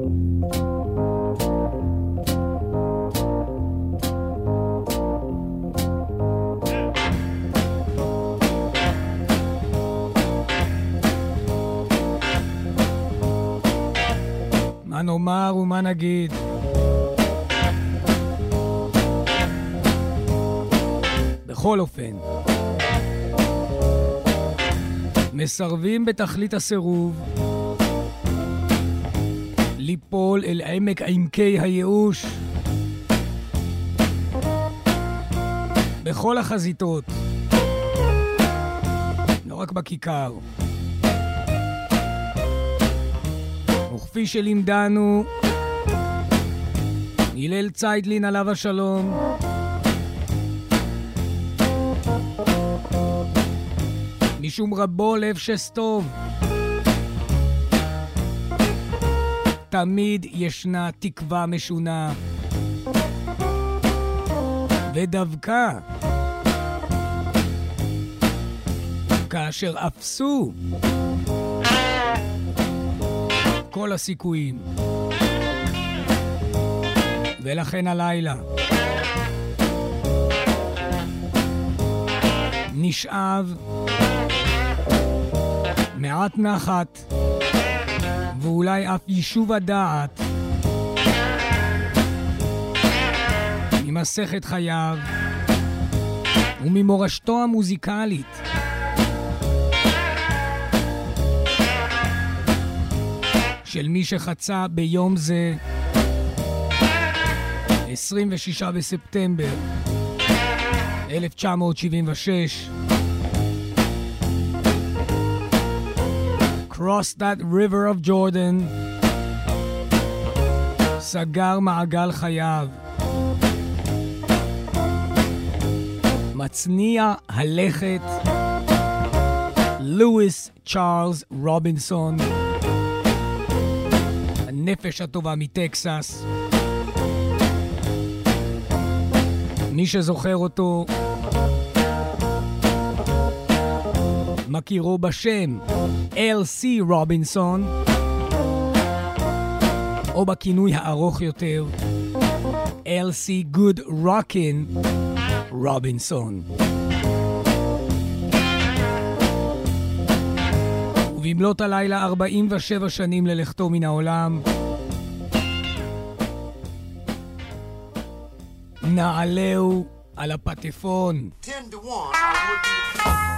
מה נאמר ומה נגיד? בכל אופן, מסרבים בתכלית הסירוב ליפול אל עמק עמקי הייאוש בכל החזיתות, לא רק בכיכר. וכפי שלימדנו הלל ציידלין עליו השלום, משום רבו לב שסטוב. תמיד ישנה תקווה משונה. ודווקא כאשר אפסו כל הסיכויים. ולכן הלילה נשאב מעט נחת ואולי אף יישוב הדעת. ממסכת חייו. וממורשתו המוזיקלית. של מי שחצה ביום זה, 26 בספטמבר 1976, Cross that river of Jordan, סגר מעגל חייו. מצניע הלכת, לואיס צ'ארלס רובינסון. הנפש הטובה מטקסס. מי שזוכר אותו, מכירו בשם L.C. רובינסון, או בכינוי הארוך יותר, L.C. Good Rockin' רובינסון. ובמלאת הלילה 47 שנים ללכתו מן העולם, נעלהו על הפטפון. 10 to 1,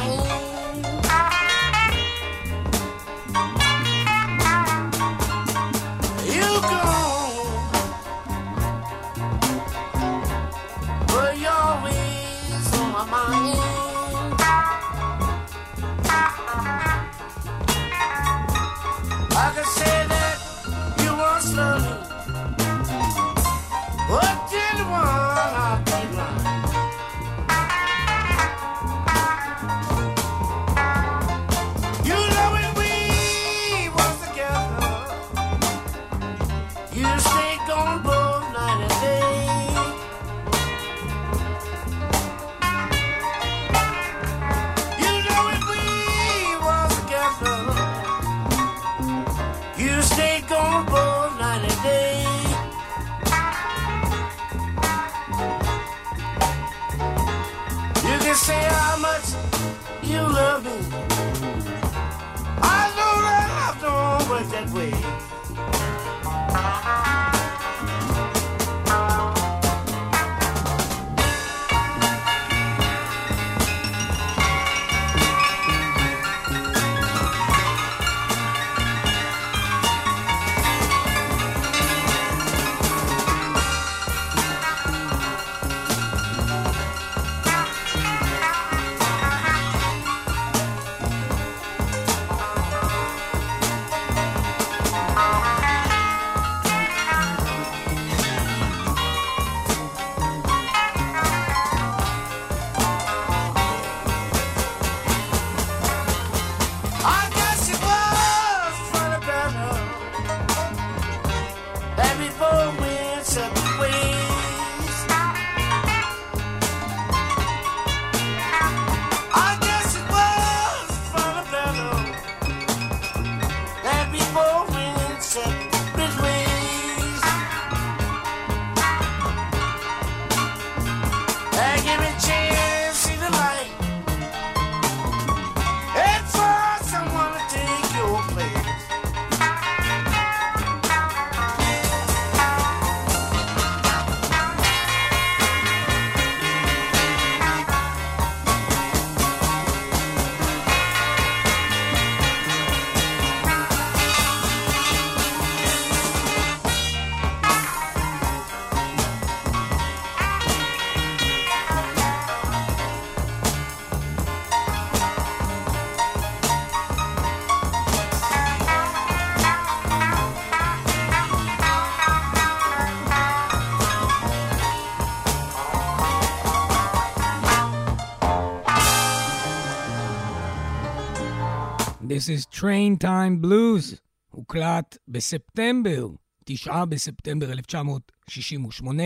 This is Train Time Blues, הוקלט בספטמבר, 9 בספטמבר 1968,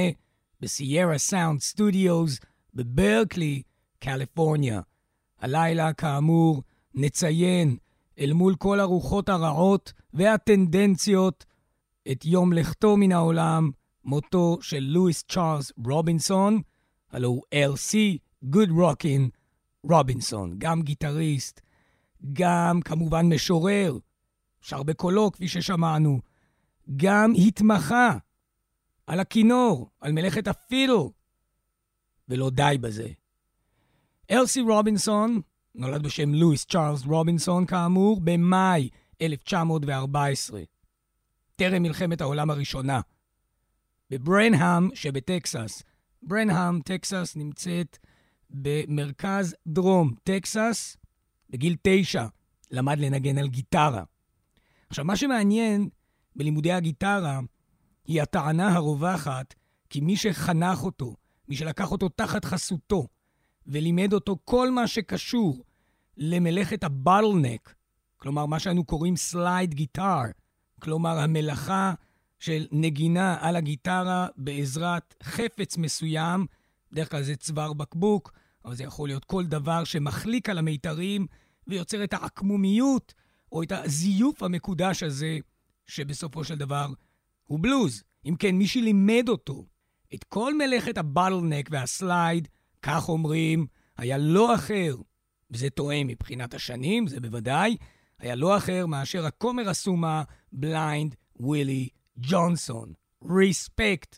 בסיירה סאונד סטודיוס בברקלי, קליפורניה. הלילה, כאמור, נציין אל מול כל הרוחות הרעות והטנדנציות את יום לכתו מן העולם, מותו של לואיס צ'ארלס רובינסון, הלו הוא L.C. Good Rockin' רובינסון, גם גיטריסט, גם כמובן משורר, שר בקולו, כפי ששמענו, גם התמחה על הכינור, על מלאכת הפילו, ולא די בזה. אלסי רובינסון נולד בשם לואיס צ'ארלס רובינסון, כאמור, במאי 1914, טרם מלחמת העולם הראשונה. בברנהאם שבטקסס. ברנהאם, טקסס, נמצאת במרכז דרום טקסס, בגיל תשע למד לנגן על גיטרה. עכשיו, מה שמעניין בלימודי הגיטרה היא הטענה הרווחת כי מי שחנך אותו, מי שלקח אותו תחת חסותו ולימד אותו כל מה שקשור למלאכת ה bottleneck, כלומר מה שאנו קוראים slide guitar, כלומר המלאכה של נגינה על הגיטרה בעזרת חפץ מסוים, בדרך כלל זה צוואר בקבוק, אבל זה יכול להיות כל דבר שמחליק על המיתרים ויוצר את העקמומיות או את הזיוף המקודש הזה, שבסופו של דבר הוא בלוז. אם כן, מי שלימד אותו את כל מלאכת הבטלנק והסלייד, כך אומרים, היה לא אחר, וזה תואם מבחינת השנים, זה בוודאי, היה לא אחר מאשר הכומר הסומא בליינד ווילי ג'ונסון. Respect.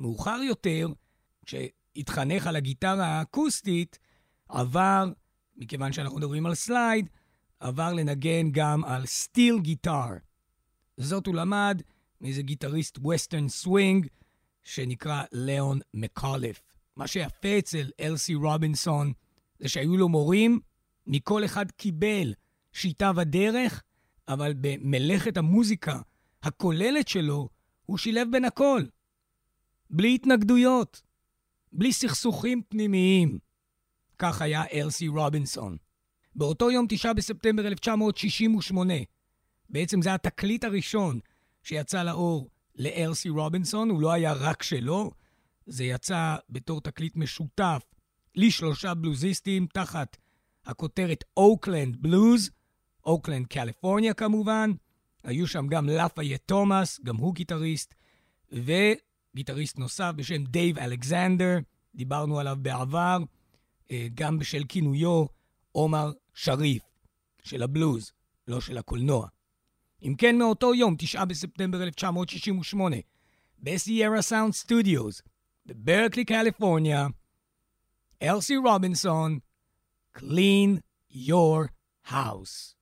מאוחר יותר, כשהתחנך על הגיטרה האקוסטית, עבר מכיוון שאנחנו מדברים על slide, עבר לנגן גם על steel guitar. זאת הוא למד מאיזה גיטריסט western swing שנקרא ליאון מקוליף. מה שיפה אצל אלסי רובינסון זה שהיו לו מורים, מכל אחד קיבל שיטה ודרך, אבל במלאכת המוזיקה הכוללת שלו, הוא שילב בין הכל. בלי התנגדויות, בלי סכסוכים פנימיים. כך היה אלסי רובינסון. באותו יום, 9 בספטמבר 1968, בעצם זה התקליט הראשון שיצא לאור לאלסי רובינסון, הוא לא היה רק שלו, זה יצא בתור תקליט משותף לשלושה בלוזיסטים תחת הכותרת Oakland Blues, אוקלנד קליפורניה כמובן, היו שם גם לפאייט תומאס, גם הוא גיטריסט, וגיטריסט נוסף בשם דייב אלכסנדר, דיברנו עליו בעבר, אה, גם בשל כינויו עומר שריף, של הבלוז, לא של הקולנוע. אם כן, מאותו יום, 9 בספטמבר 1968, בסיירה סאונד סטודיוס, בברקלי, קליפורניה, אלסי רובינסון, Clean Your House.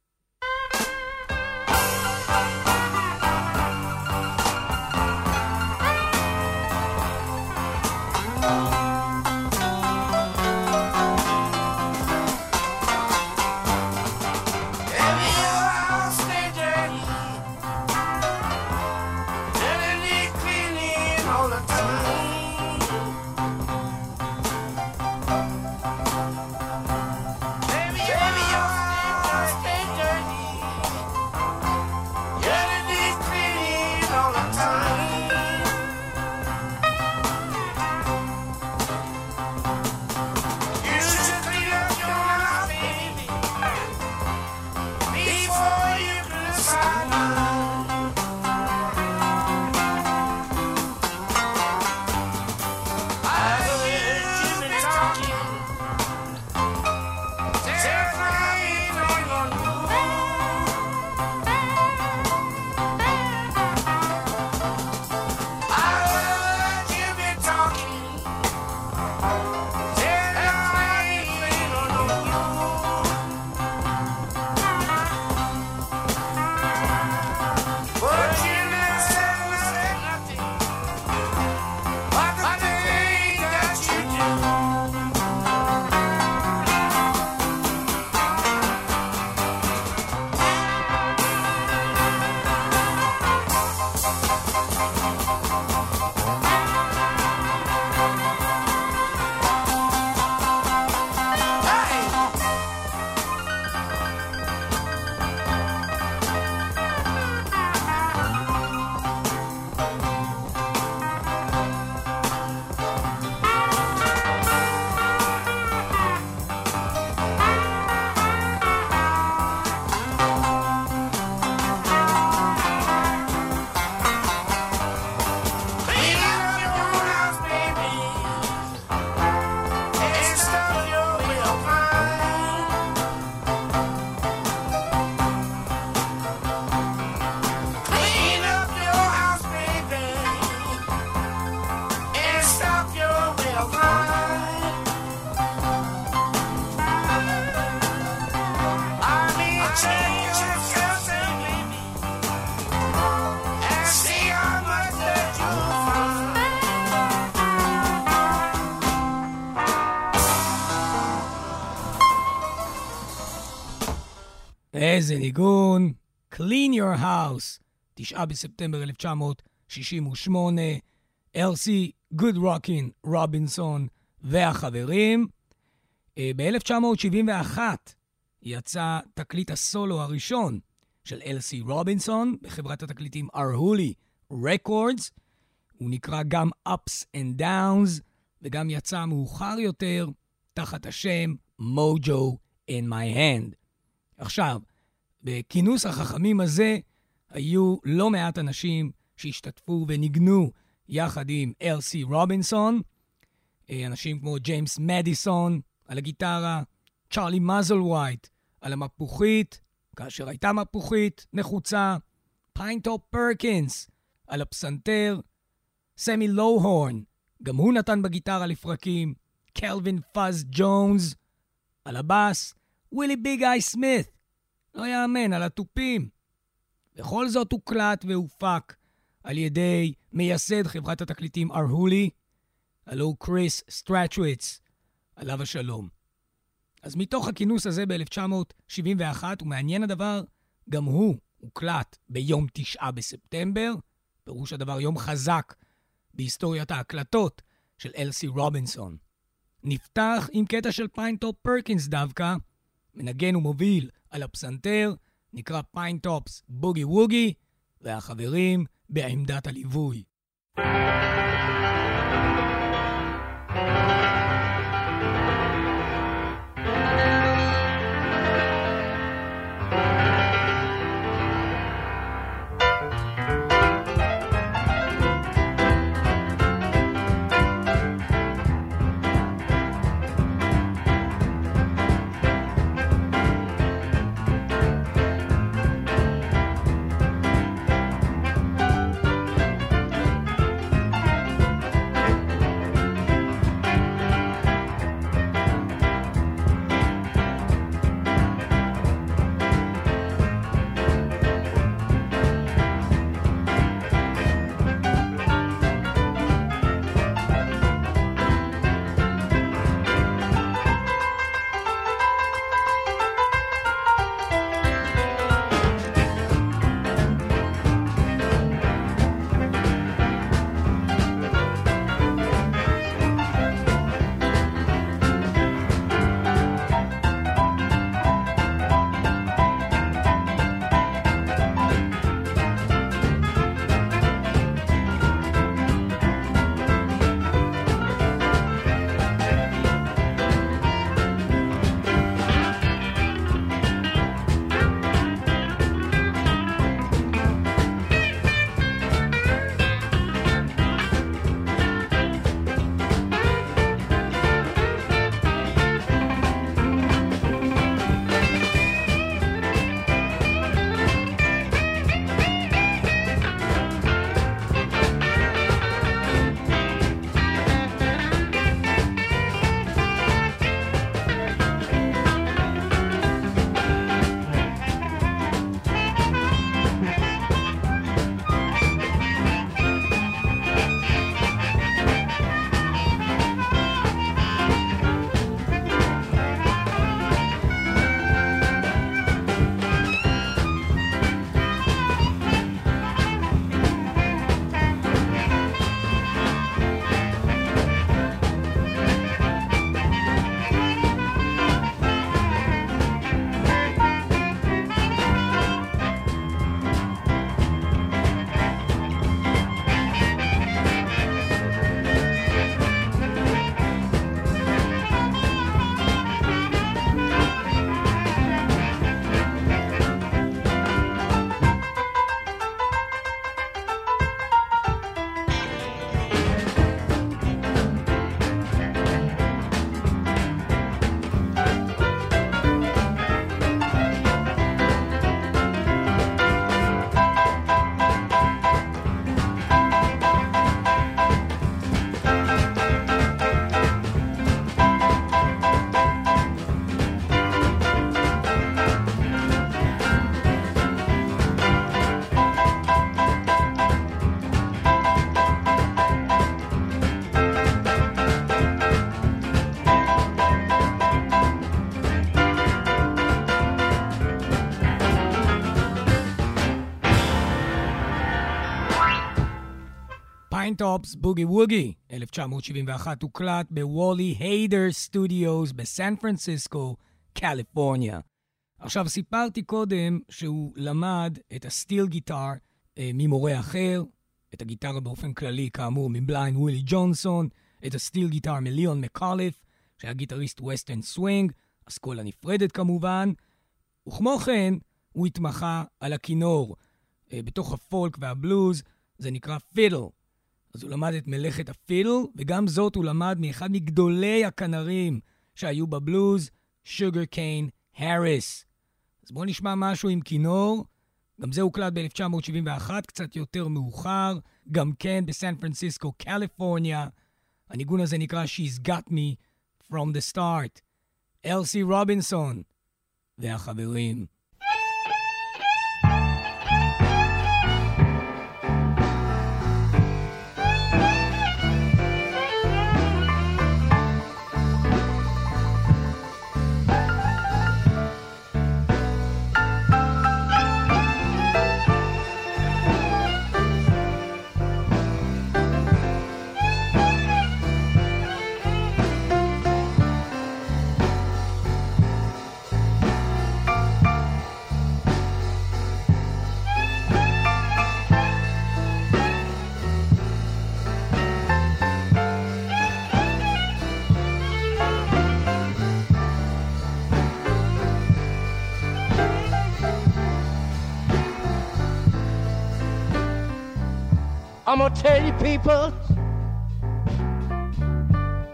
איזה ניגון. Clean Your House, 9 בספטמבר 1968, אלסי גוד רוקין רובינסון והחברים. אה, ב-1971 יצא תקליט הסולו הראשון של אלסי רובינסון בחברת התקליטים ארהולי רקורדס. הוא נקרא גם Ups and Downs, וגם יצא מאוחר יותר תחת השם Mojo in My Hand. עכשיו, בכינוס החכמים הזה היו לא מעט אנשים שהשתתפו וניגנו יחד עם אלסי רובינסון, אה, אנשים כמו ג'יימס מדיסון על הגיטרה, צ'ארלי מאסלווייט על המפוחית, כאשר הייתה מפוחית נחוצה, פיינטופ פרקינס על הפסנתר, סמי לואו-הורן, גם הוא נתן בגיטרה לפרקים, קלווין פאז ג'ונס על הבאס, ווילי ביג איי סמית לא יאמן, על התופים. וכל זאת הוקלט והופק על ידי מייסד חברת התקליטים ארהולי, הלוא כריס סטרצ'וויץ, עליו השלום. אז מתוך הכינוס הזה ב-1971, ומעניין הדבר, גם הוא הוקלט ביום תשעה בספטמבר, פירוש הדבר יום חזק בהיסטוריית ההקלטות של אלסי רובינסון. נפתח עם קטע של פיינטופ פרקינס דווקא, מנגן ומוביל על הפסנתר, נקרא Pinetop's Boogie Woogie, והחברים בעמדת הליווי. Pinetop's Boogie Woogie, 1971 הוקלט ב Wally Heider Studios בסן פרנסיסקו, קליפורניה. עכשיו, סיפרתי קודם שהוא למד את ה steel guitar אה, ממורה אחר, את הגיטרה באופן כללי, כאמור, מבליינד ווילי ג'ונסון, את ה steel guitar מליאון מקוליף, שהיה גיטריסט western swing, אסכולה נפרדת כמובן, וכמו כן, הוא התמחה על הכינור. אה, בתוך הפולק והבלוז, זה נקרא פידל. אז הוא למד את מלאכת הפידל, וגם זאת הוא למד מאחד מגדולי הכנרים שהיו בבלוז, שוגר קיין האריס. אז בואו נשמע משהו עם כינור. גם זה הוקלט ב-1971, קצת יותר מאוחר, גם כן בסן פרנסיסקו, קליפורניה. הניגון הזה נקרא She's Got Me From the Start. אלסי רובינסון והחברים. I'm gonna tell you people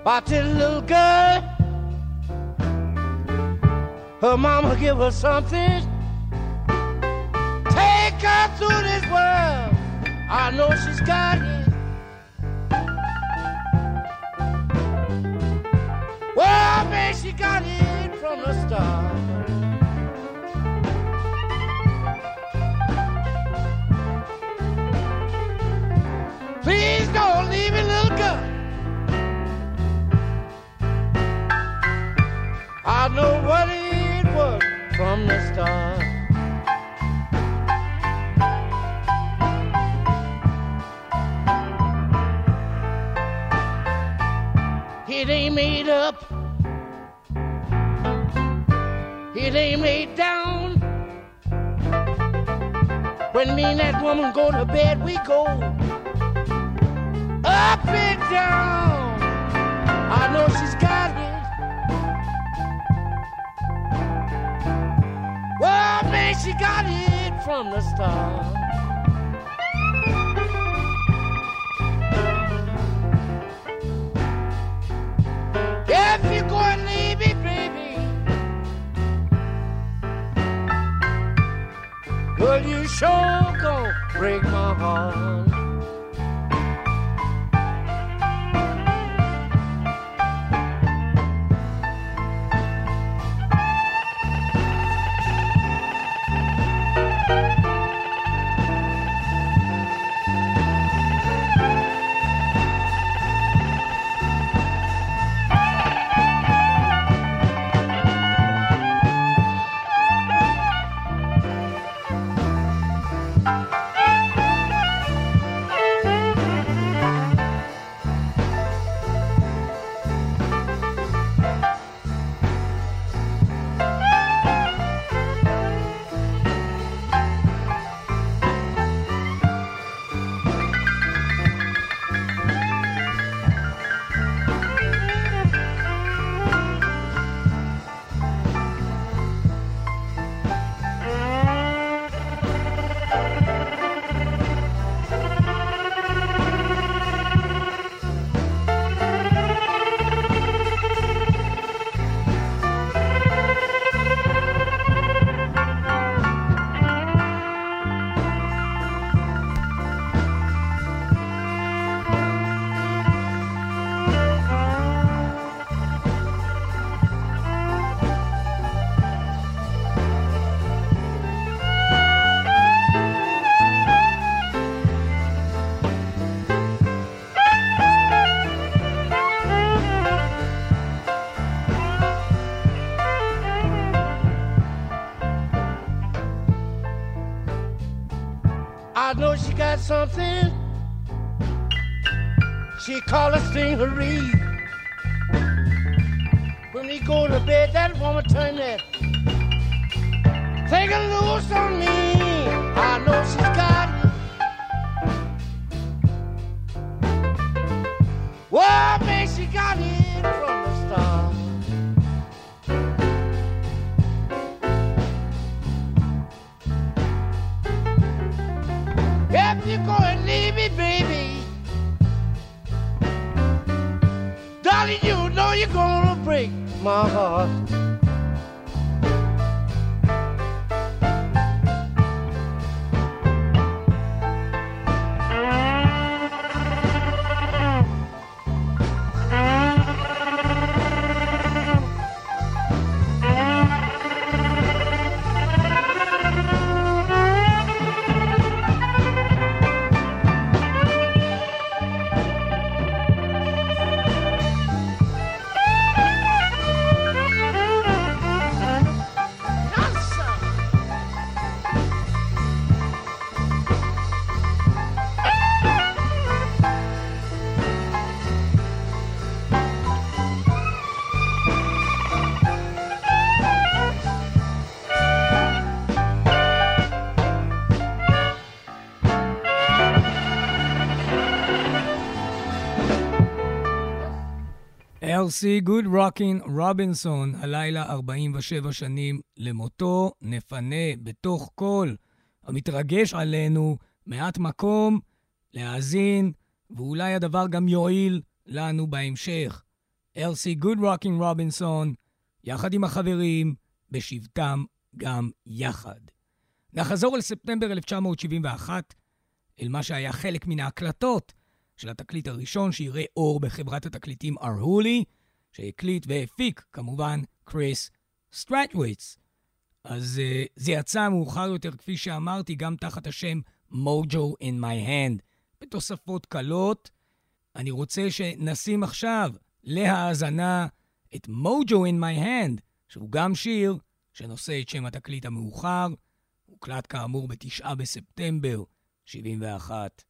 about this little girl. Her mama give her something. Take her through this world. I know she's got it. Well, man, she got it from the start. I know what it was from the start. It ain't made up. It ain't made down. When me and that woman go to bed, we go up and down. She got it from the start. If you go and leave me, baby, well, you sure gonna break my heart. She called a stingery. When we go to bed, that woman turn that. Take a loose on me. אלסי גוד רוקין רובינסון, הלילה 47 שנים למותו, נפנה בתוך כל המתרגש עלינו מעט מקום להאזין, ואולי הדבר גם יועיל לנו בהמשך. אלסי גוד רוקין רובינסון, יחד עם החברים, בשבתם גם יחד. נחזור לספטמבר 1971, אל מה שהיה חלק מן ההקלטות של התקליט הראשון שיראה אור בחברת התקליטים ארהולי, שהקליט והפיק כמובן קריס סטרטוויץ. אז uh, זה יצא מאוחר יותר, כפי שאמרתי, גם תחת השם Mojo in my hand, בתוספות קלות. אני רוצה שנשים עכשיו להאזנה את Mojo in my hand, שהוא גם שיר שנושא את שם התקליט המאוחר, הוקלט כאמור בתשעה בספטמבר 71.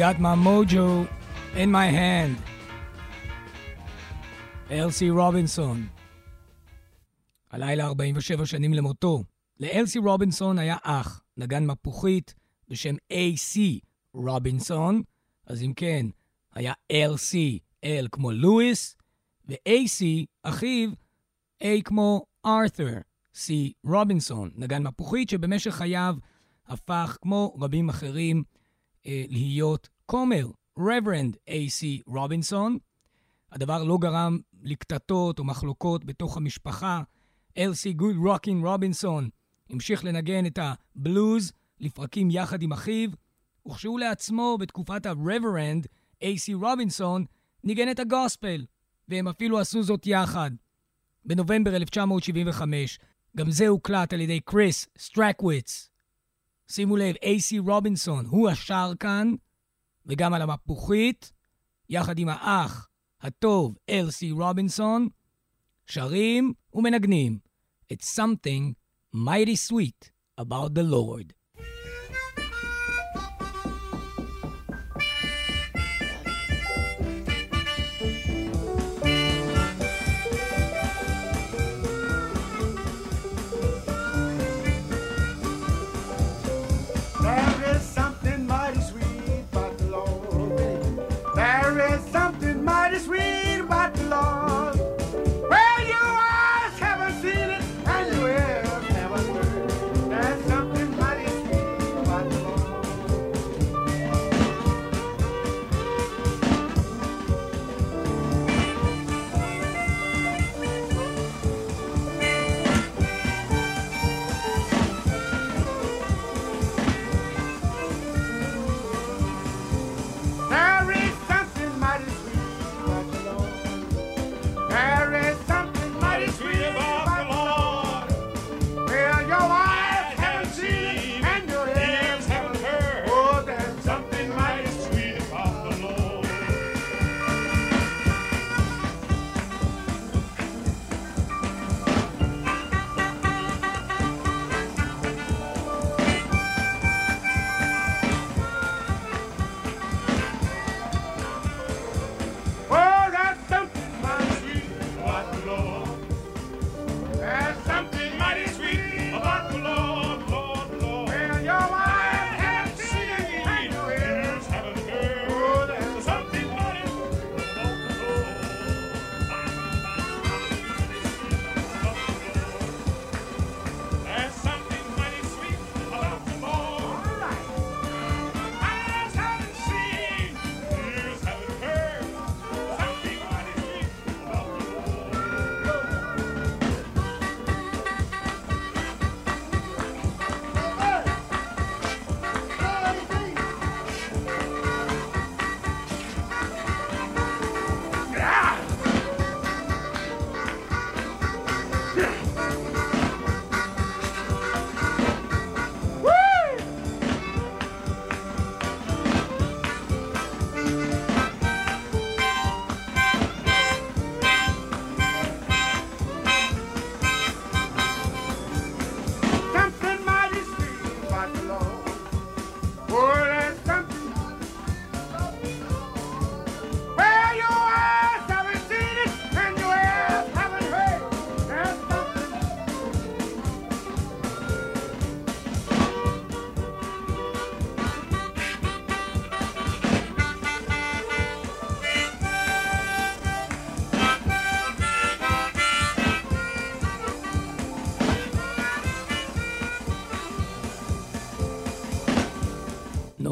Got my mojo in my hand. אלסי רובינסון. הלילה 47 שנים למותו. לאלסי רובינסון היה אח, נגן מפוחית בשם A.C. רובינסון, אז אם כן, היה L.C. L כמו לואיס, ו-A.C. אחיו, A כמו ארת'ר, C. רובינסון, נגן מפוחית שבמשך חייו הפך, כמו רבים אחרים, אה, להיות כומר, Reverend A.C. רובינסון. הדבר לא גרם לקטטות ומחלוקות בתוך המשפחה. אלסי גוד רוקין רובינסון המשיך לנגן את הבלוז לפרקים יחד עם אחיו, וכשהוא לעצמו בתקופת ה-Reverend A.C. רובינסון ניגן את הגוספל, והם אפילו עשו זאת יחד. בנובמבר 1975, גם זה הוקלט על ידי קריס סטרקוויץ. שימו לב, A.C. רובינסון הוא השר כאן, וגם על המפוחית, יחד עם האח הטוב אלסי רובינסון, שרים ומנגנים את Something Mighty Sweet About the Lord.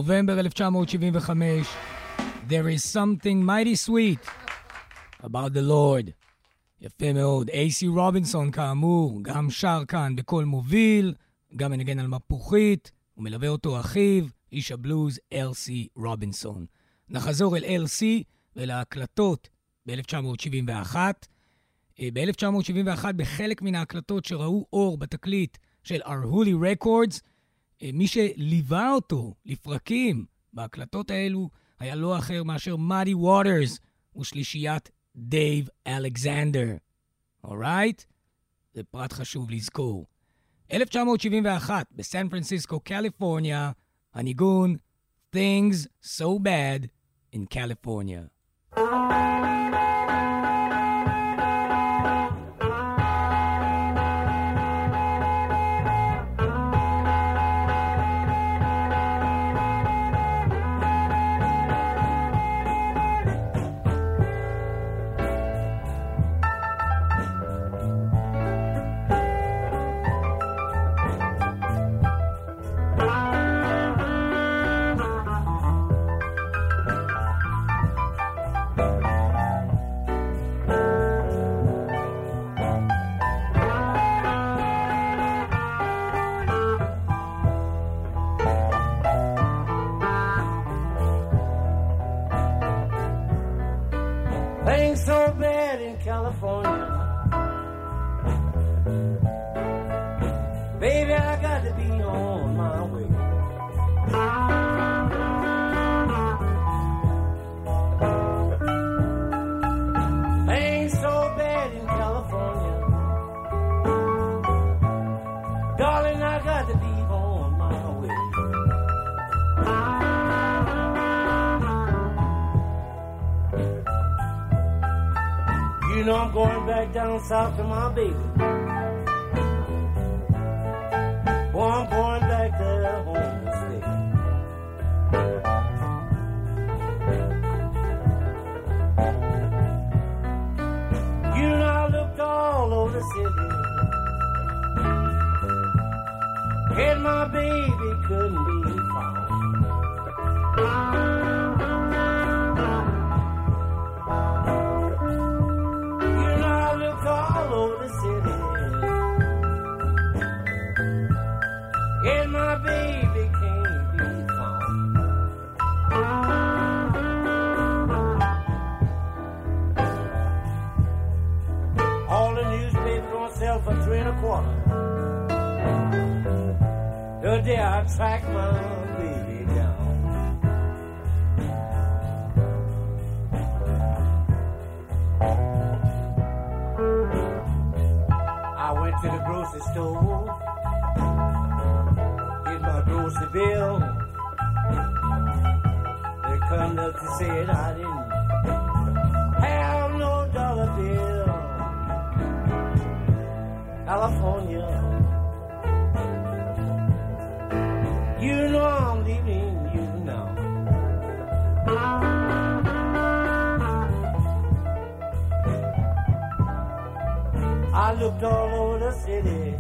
נובמבר 1975, There is something mighty sweet about the Lord. יפה מאוד. אייסי רובינסון, כאמור, גם שר כאן בקול מוביל, גם מנגן על מפוחית, ומלווה אותו אחיו, איש הבלוז אלסי רובינסון. נחזור אל אלסי ולהקלטות ב-1971. ב-1971, בחלק מן ההקלטות שראו אור בתקליט של ארהולי רקורדס, אה, מי שליווה אותו לפרקים בהקלטות האלו היה לא אחר מאשר מאדי ווטרס ושלישיית דייב אלכסנדר. Alright? זה פרט חשוב לזכור. 1971, בסן פרנסיסקו, קליפורניה, הניגון Things So Bad in California. California. Down south to my baby. Boy, I'm going back to home to stay. You know, I looked all over the city. And my baby couldn't be day I track my baby down. I went to the grocery store, did my grocery bill. They come up to say I didn't have no dollar bill. California. You know I'm leaving you now. I looked all over the city,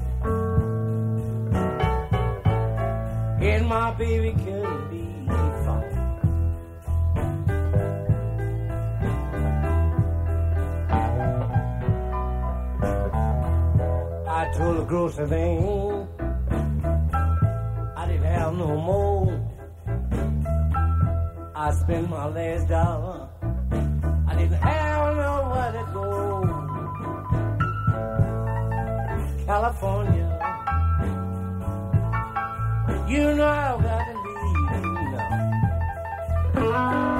and my baby couldn't be I told the grocer man have no more. I spent my last dollar. I didn't have nowhere to go. California, you know I've got to leave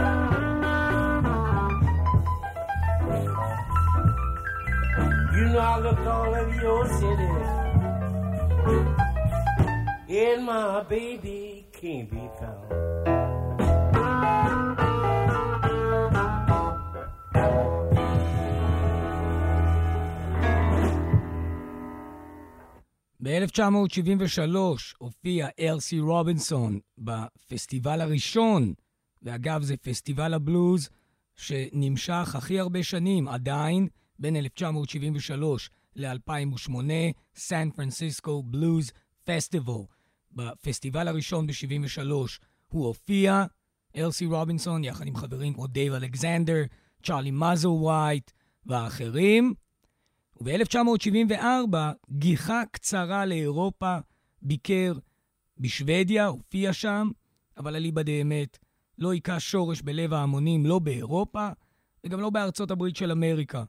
know I looked all over your city and my baby can't be found. ב-1973 הופיע אלסי רובינסון בפסטיבל הראשון, ואגב זה פסטיבל הבלוז שנמשך הכי הרבה שנים, עדיין, בין 1973 ל-2008, San Francisco Blues Festival. בפסטיבל הראשון ב-73 הוא הופיע, אלסי רובינסון, יחד עם חברים כמו דייב אלכסנדר, צ'ארלי מזל ווייט ואחרים. וב-1974, גיחה קצרה לאירופה, ביקר בשוודיה, הופיע שם, אבל אליבא דאמת לא היכה שורש בלב ההמונים, לא באירופה וגם לא בארצות הברית של אמריקה.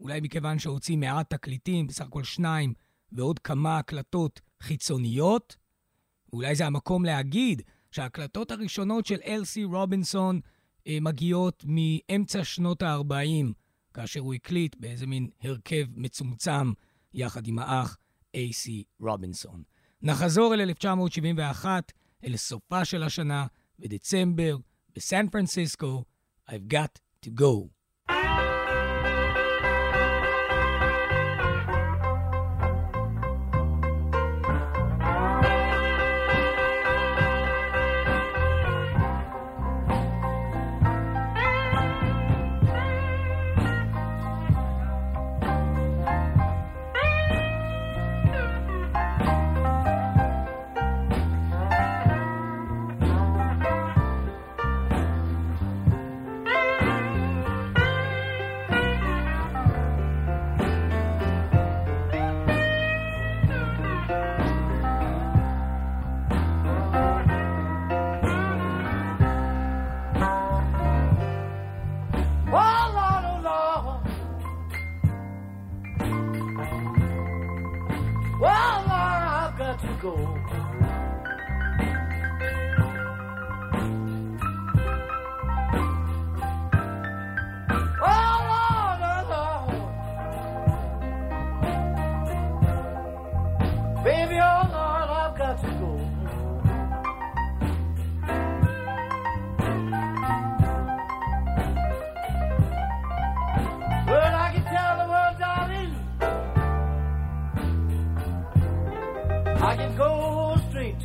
אולי מכיוון שהוציא מעט תקליטים, בסך הכל שניים, ועוד כמה הקלטות חיצוניות, אולי זה המקום להגיד שההקלטות הראשונות של אלסי רובינסון אה, מגיעות מאמצע שנות ה-40, כאשר הוא הקליט באיזה מין הרכב מצומצם יחד עם האח אייסי רובינסון. נחזור אל 1971, אל סופה של השנה, ודצמבר בסן פרנסיסקו, I've got to go.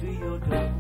to your door.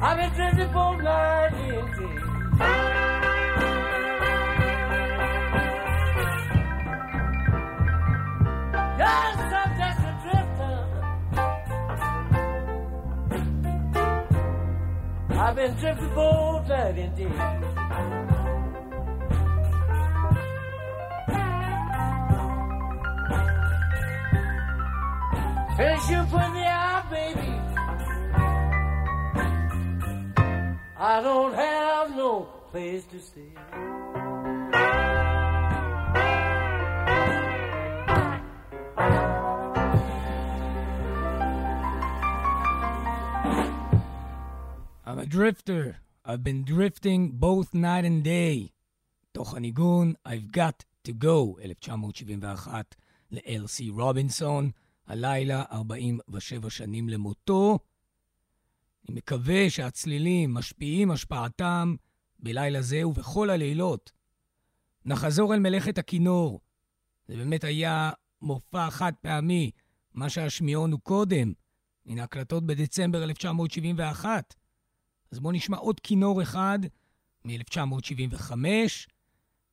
I've been drinking for nine years. Yes, I'm just a drifter. I've been drifting for nine days. Since you put me both night and day. תוך הניגון I've got to go, 1971, ל-LC רובינסון, הלילה 47 שנים למותו. אני מקווה שהצלילים משפיעים השפעתם בלילה זה ובכל הלילות. נחזור אל מלאכת הכינור. זה באמת היה מופע חד פעמי, מה שהשמיעונו קודם, מן ההקלטות בדצמבר 1971. אז בואו נשמע עוד כינור אחד מ-1975,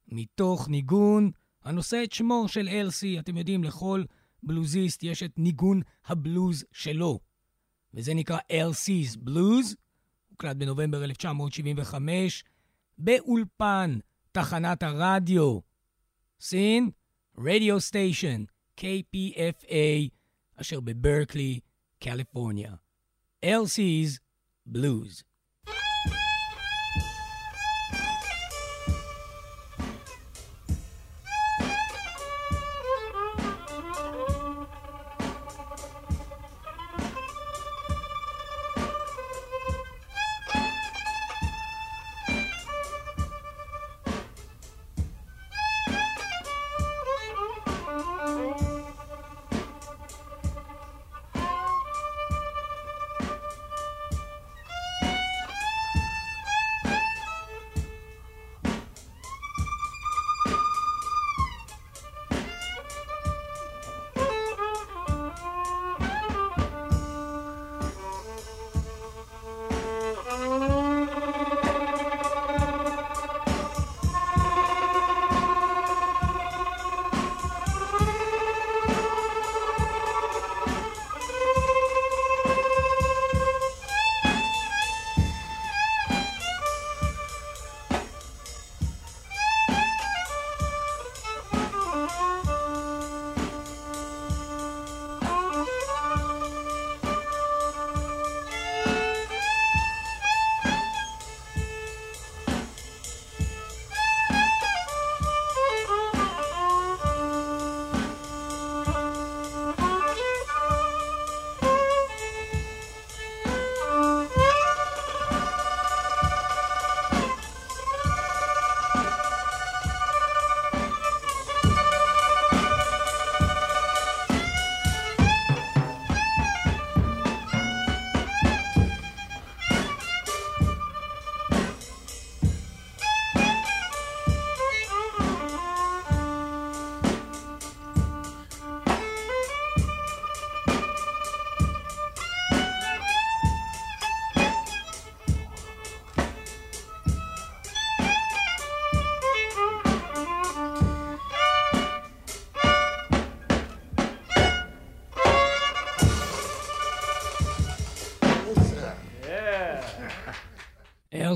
מתוך ניגון הנושא את שמו של אלסי. אתם יודעים, לכל בלוזיסט יש את ניגון הבלוז שלו, וזה נקרא אלסי's בלוז. הוקלט בנובמבר 1975 באולפן תחנת הרדיו, סין, רדיו סטיישן, KPFA, אשר בברקלי, קליפורניה. Elsie's Blues.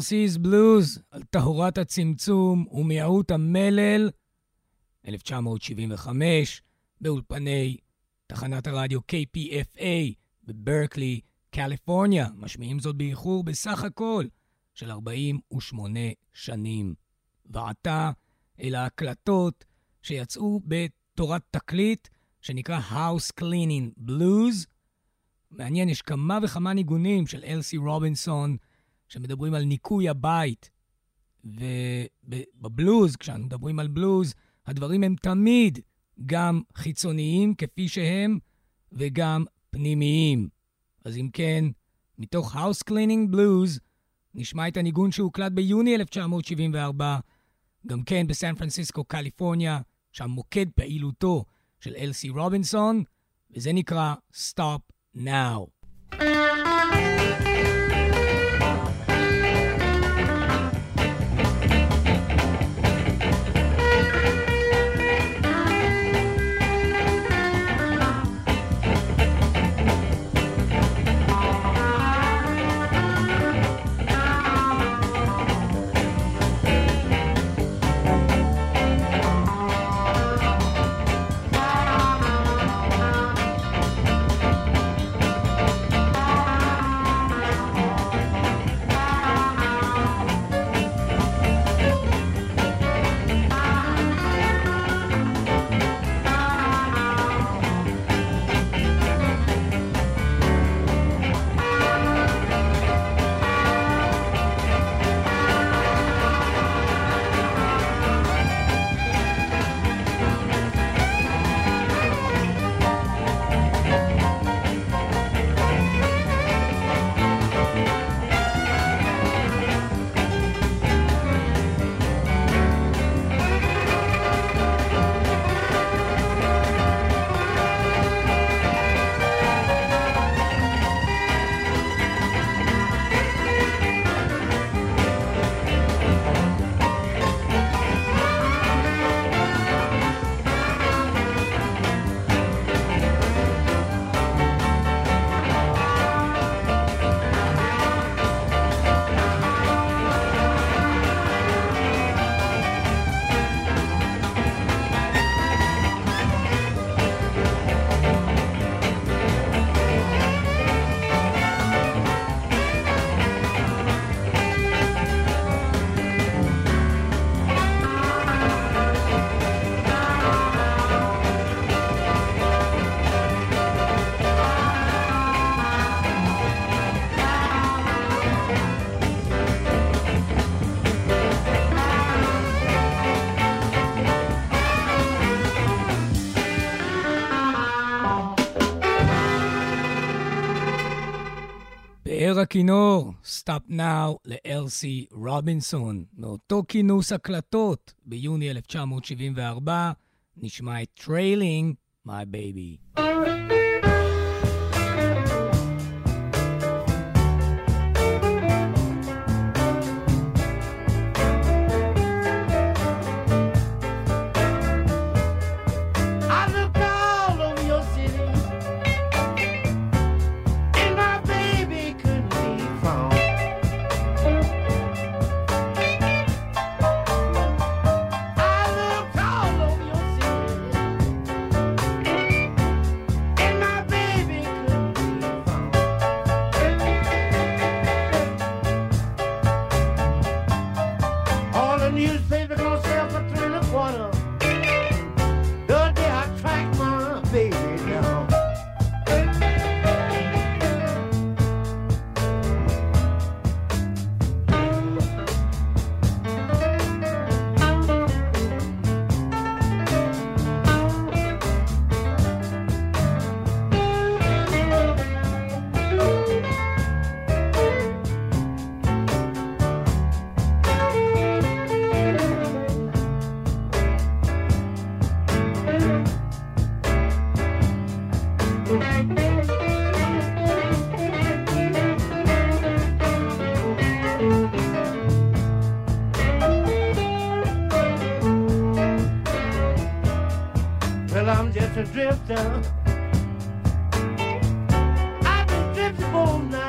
ארסיס בלוז על טהרת הצמצום ומיעוט המלל, 1975, באולפני תחנת הרדיו KPFA בברקלי, קליפורניה. משמיעים זאת באיחור בסך הכל של 48 שנים. ועתה אל ההקלטות שיצאו בתורת תקליט שנקרא House Cleaning Blues. מעניין, יש כמה וכמה ניגונים של אלסי רובינסון, שמדברים על ניקוי הבית. ובבלוז, כשאנו מדברים על בלוז, הדברים הם תמיד גם חיצוניים כפי שהם, וגם פנימיים. אז אם כן, מתוך House Cleaning Blues, נשמע את הניגון שהוקלט ביוני 1974, גם כן בסן פרנסיסקו, קליפורניה, שם מוקד פעילותו של אלסי רובינסון, וזה נקרא Stop Now. באר הכינור, Stop Now לאלסי רובינסון. מאותו כינוס הקלטות ביוני 1974 נשמע את Trailing My Baby. I've been drifting all night.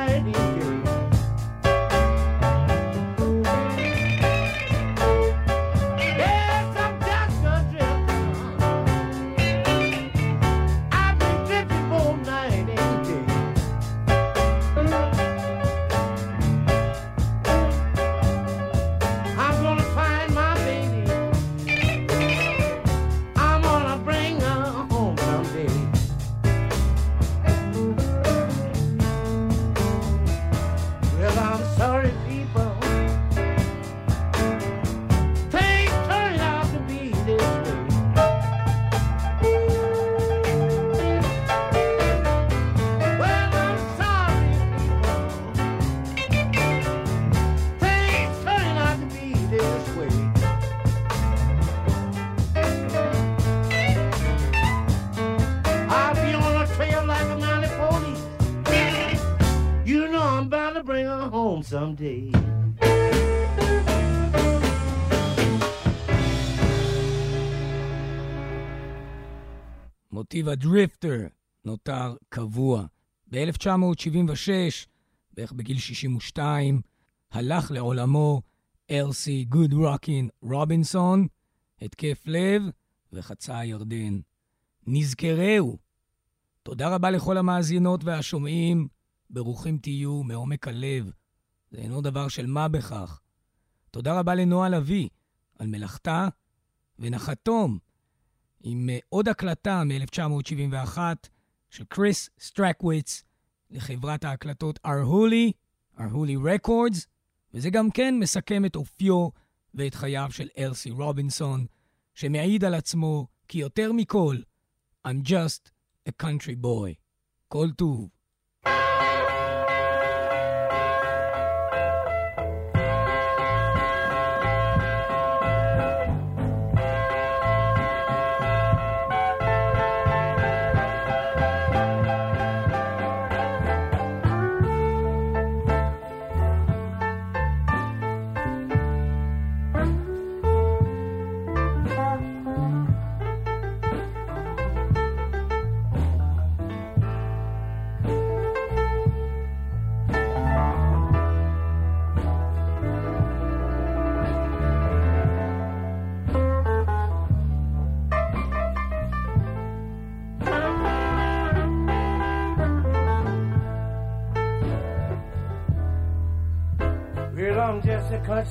Someday. מוטיב ה drifter נותר קבוע. ב-1976, בערך בגיל 62, הלך לעולמו אלסי גוד רוקין רובינסון, התקף לב וחצה הירדן. נזכרהו. תודה רבה לכל המאזינות והשומעים, ברוכים תהיו מעומק הלב. זה אינו דבר של מה בכך. תודה רבה לנועה לביא על מלאכתה, ונחתום עם אה, עוד הקלטה מ-1971 של קריס סטרקוויץ לחברת ההקלטות ארהולי, ארהולי רקורדס, וזה גם כן מסכם את אופיו ואת חייו של אלסי רובינסון, שמעיד על עצמו כי יותר מכל, I'm just a country boy. כל טוב.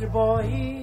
Boy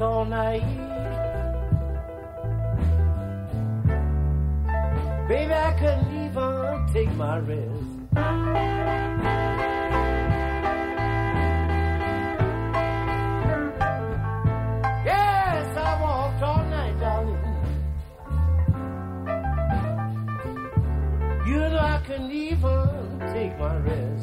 all night. Baby, I couldn't even take my rest. Yes, I walked all night, darling. You know I couldn't even take my rest.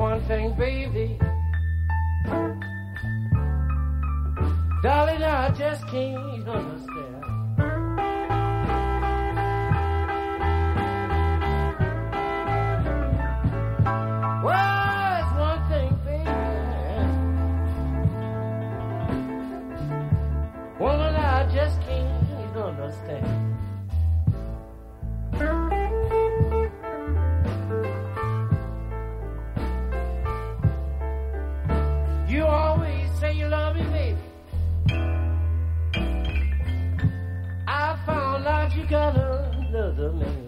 one thing, baby. Darling, I just can't understand. got another man.